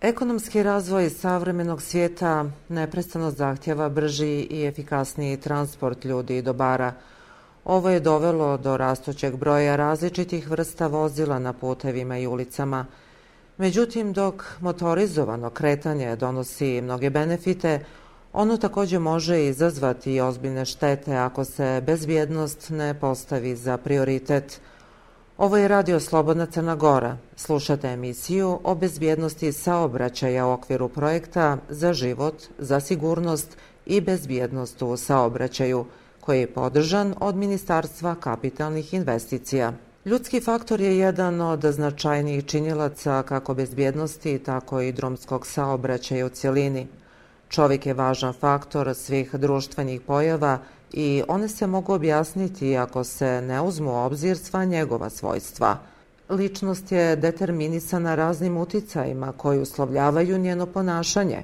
Ekonomski razvoj savremenog svijeta neprestano zahtjeva brži i efikasniji transport ljudi i dobara. Ovo je dovelo do rastućeg broja različitih vrsta vozila na putevima i ulicama. Međutim, dok motorizovano kretanje donosi mnoge benefite, ono također može izazvati i ozbiljne štete ako se bezbjednost ne postavi za prioritet. Ovo je Radio Slobodna Crna Gora. Slušate emisiju o bezbjednosti saobraćaja u okviru projekta za život, za sigurnost i bezbjednost u saobraćaju, koji je podržan od Ministarstva kapitalnih investicija. Ljudski faktor je jedan od značajnijih činilaca kako bezbjednosti, tako i drumskog saobraćaja u cjelini. Čovjek je važan faktor svih društvenih pojava i one se mogu objasniti ako se ne uzmu u obzir sva njegova svojstva. Ličnost je determinisana raznim uticajima koji uslovljavaju njeno ponašanje.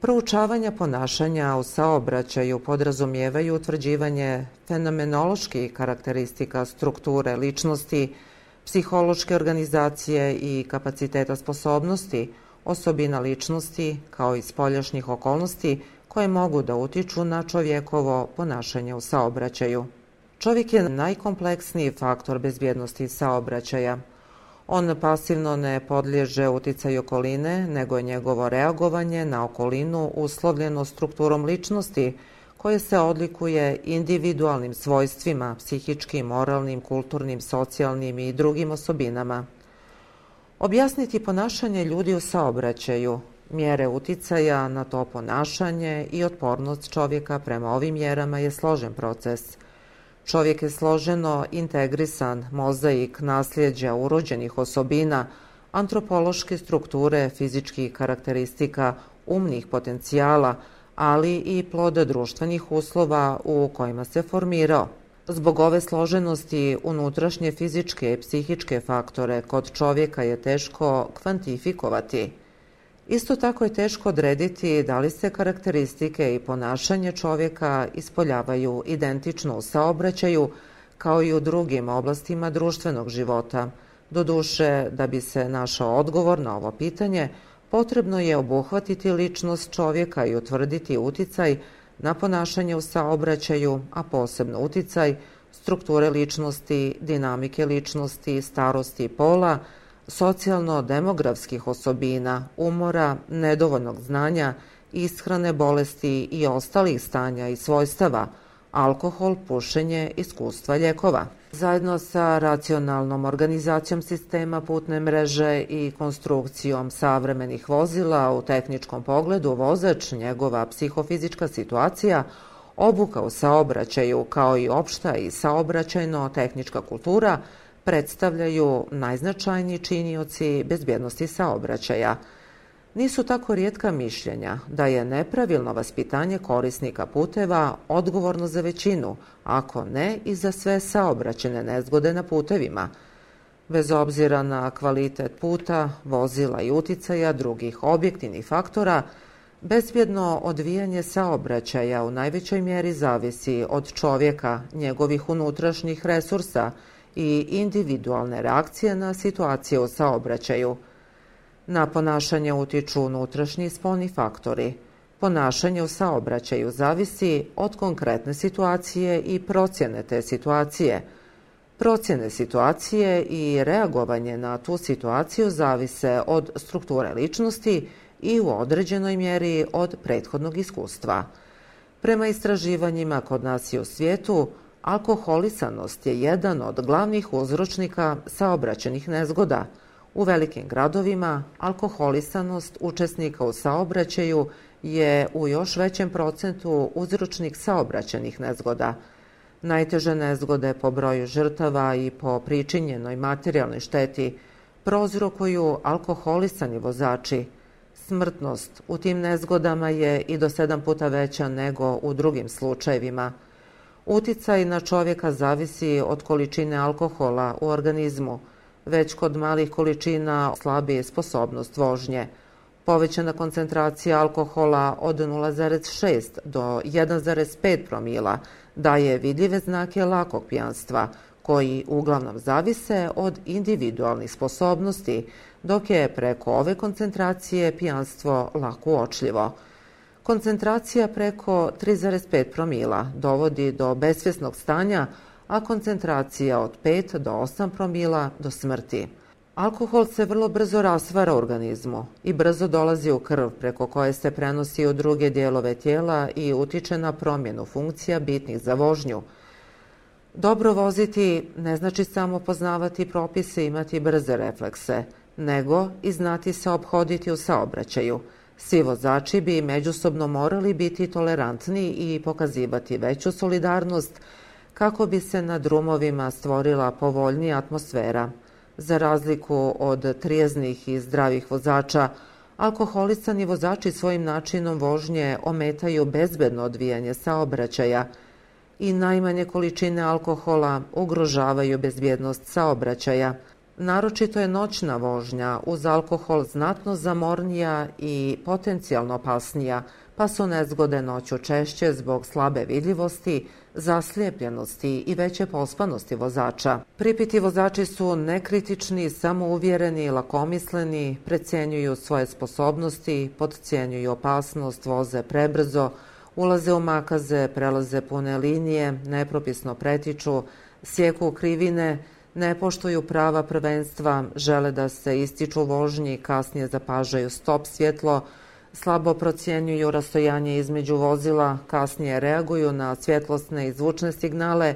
Proučavanja ponašanja u saobraćaju podrazumijevaju utvrđivanje fenomenoloških karakteristika strukture ličnosti, psihološke organizacije i kapaciteta sposobnosti, osobina ličnosti kao i spoljašnjih okolnosti koje mogu da utiču na čovjekovo ponašanje u saobraćaju. Čovjek je najkompleksniji faktor bezbjednosti saobraćaja. On pasivno ne podliježe uticaju okoline, nego je njegovo reagovanje na okolinu uslovljeno strukturom ličnosti koje se odlikuje individualnim svojstvima, psihičkim, moralnim, kulturnim, socijalnim i drugim osobinama. Objasniti ponašanje ljudi u saobraćaju, mjere uticaja na to ponašanje i otpornost čovjeka prema ovim mjerama je složen proces. Čovjek je složeno integrisan mozaik nasljeđa urođenih osobina, antropološke strukture, fizičkih karakteristika, umnih potencijala, ali i ploda društvenih uslova u kojima se formirao. Zbog ove složenosti unutrašnje fizičke i psihičke faktore kod čovjeka je teško kvantifikovati. Isto tako je teško odrediti da li se karakteristike i ponašanje čovjeka ispoljavaju identično u saobraćaju kao i u drugim oblastima društvenog života. Doduše, da bi se našao odgovor na ovo pitanje, potrebno je obuhvatiti ličnost čovjeka i utvrditi uticaj na ponašanje u saobraćaju, a posebno uticaj strukture ličnosti, dinamike ličnosti, starosti i pola, socijalno-demografskih osobina, umora, nedovoljnog znanja, ishrane, bolesti i ostalih stanja i svojstava, alkohol, pušenje, iskustva ljekova. Zajedno sa racionalnom organizacijom sistema putne mreže i konstrukcijom savremenih vozila u tehničkom pogledu vozač, njegova psihofizička situacija, obuka u saobraćaju kao i opšta i saobraćajno-tehnička kultura predstavljaju najznačajniji činioci bezbjednosti saobraćaja – Nisu tako rijetka mišljenja da je nepravilno vaspitanje korisnika puteva odgovorno za većinu, ako ne i za sve saobraćene nezgode na putevima. Bez obzira na kvalitet puta, vozila i uticaja drugih objektivnih faktora, bezbjedno odvijanje saobraćaja u najvećoj mjeri zavisi od čovjeka, njegovih unutrašnjih resursa i individualne reakcije na situacije u saobraćaju – Na ponašanje utiču unutrašnji spolni faktori. Ponašanje u saobraćaju zavisi od konkretne situacije i procjene te situacije. Procjene situacije i reagovanje na tu situaciju zavise od strukture ličnosti i u određenoj mjeri od prethodnog iskustva. Prema istraživanjima kod nas i u svijetu, alkoholisanost je jedan od glavnih uzročnika saobraćenih nezgoda – U velikim gradovima alkoholisanost učesnika u saobraćaju je u još većem procentu uzročnik saobraćenih nezgoda. Najteže nezgode po broju žrtava i po pričinjenoj materijalnoj šteti prozrokuju alkoholisani vozači. Smrtnost u tim nezgodama je i do sedam puta veća nego u drugim slučajevima. Uticaj na čovjeka zavisi od količine alkohola u organizmu, već kod malih količina slabije sposobnost vožnje. Povećana koncentracija alkohola od 0,6 do 1,5 promila daje vidljive znake lakog pijanstva, koji uglavnom zavise od individualnih sposobnosti dok je preko ove koncentracije pijanstvo lako uočljivo. Koncentracija preko 3,5 promila dovodi do besvjesnog stanja, a koncentracija od 5 do 8 promila do smrti. Alkohol se vrlo brzo rasvara u organizmu i brzo dolazi u krv preko koje se prenosi u druge dijelove tijela i utiče na promjenu funkcija bitnih za vožnju. Dobro voziti ne znači samo poznavati propise i imati brze reflekse, nego i znati se obhoditi u saobraćaju. Svi vozači bi međusobno morali biti tolerantni i pokazivati veću solidarnost kako bi se na drumovima stvorila povoljnija atmosfera. Za razliku od trijeznih i zdravih vozača, alkoholisani vozači svojim načinom vožnje ometaju bezbedno odvijanje saobraćaja i najmanje količine alkohola ugrožavaju bezbjednost saobraćaja. Naročito je noćna vožnja uz alkohol znatno zamornija i potencijalno opasnija, pa su nezgode noću češće zbog slabe vidljivosti, zaslijepljenosti i veće pospanosti vozača. Pripiti vozači su nekritični, samouvjereni, lakomisleni, precenjuju svoje sposobnosti, podcijenjuju opasnost, voze prebrzo, ulaze u makaze, prelaze pune linije, nepropisno pretiču, sjeku krivine, ne poštuju prava prvenstva, žele da se ističu vožnji, kasnije zapažaju stop svjetlo, slabo procjenjuju rastojanje između vozila, kasnije reaguju na svjetlosne i zvučne signale,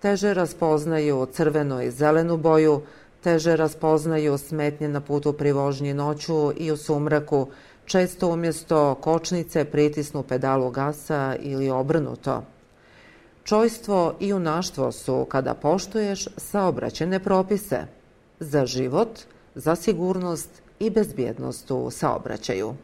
teže raspoznaju crvenu i zelenu boju, teže raspoznaju smetnje na putu pri vožnji noću i u sumraku, često umjesto kočnice pritisnu pedalu gasa ili obrnuto. Čojstvo i unaštvo su kada poštuješ saobraćene propise za život, za sigurnost i bezbjednost u saobraćaju.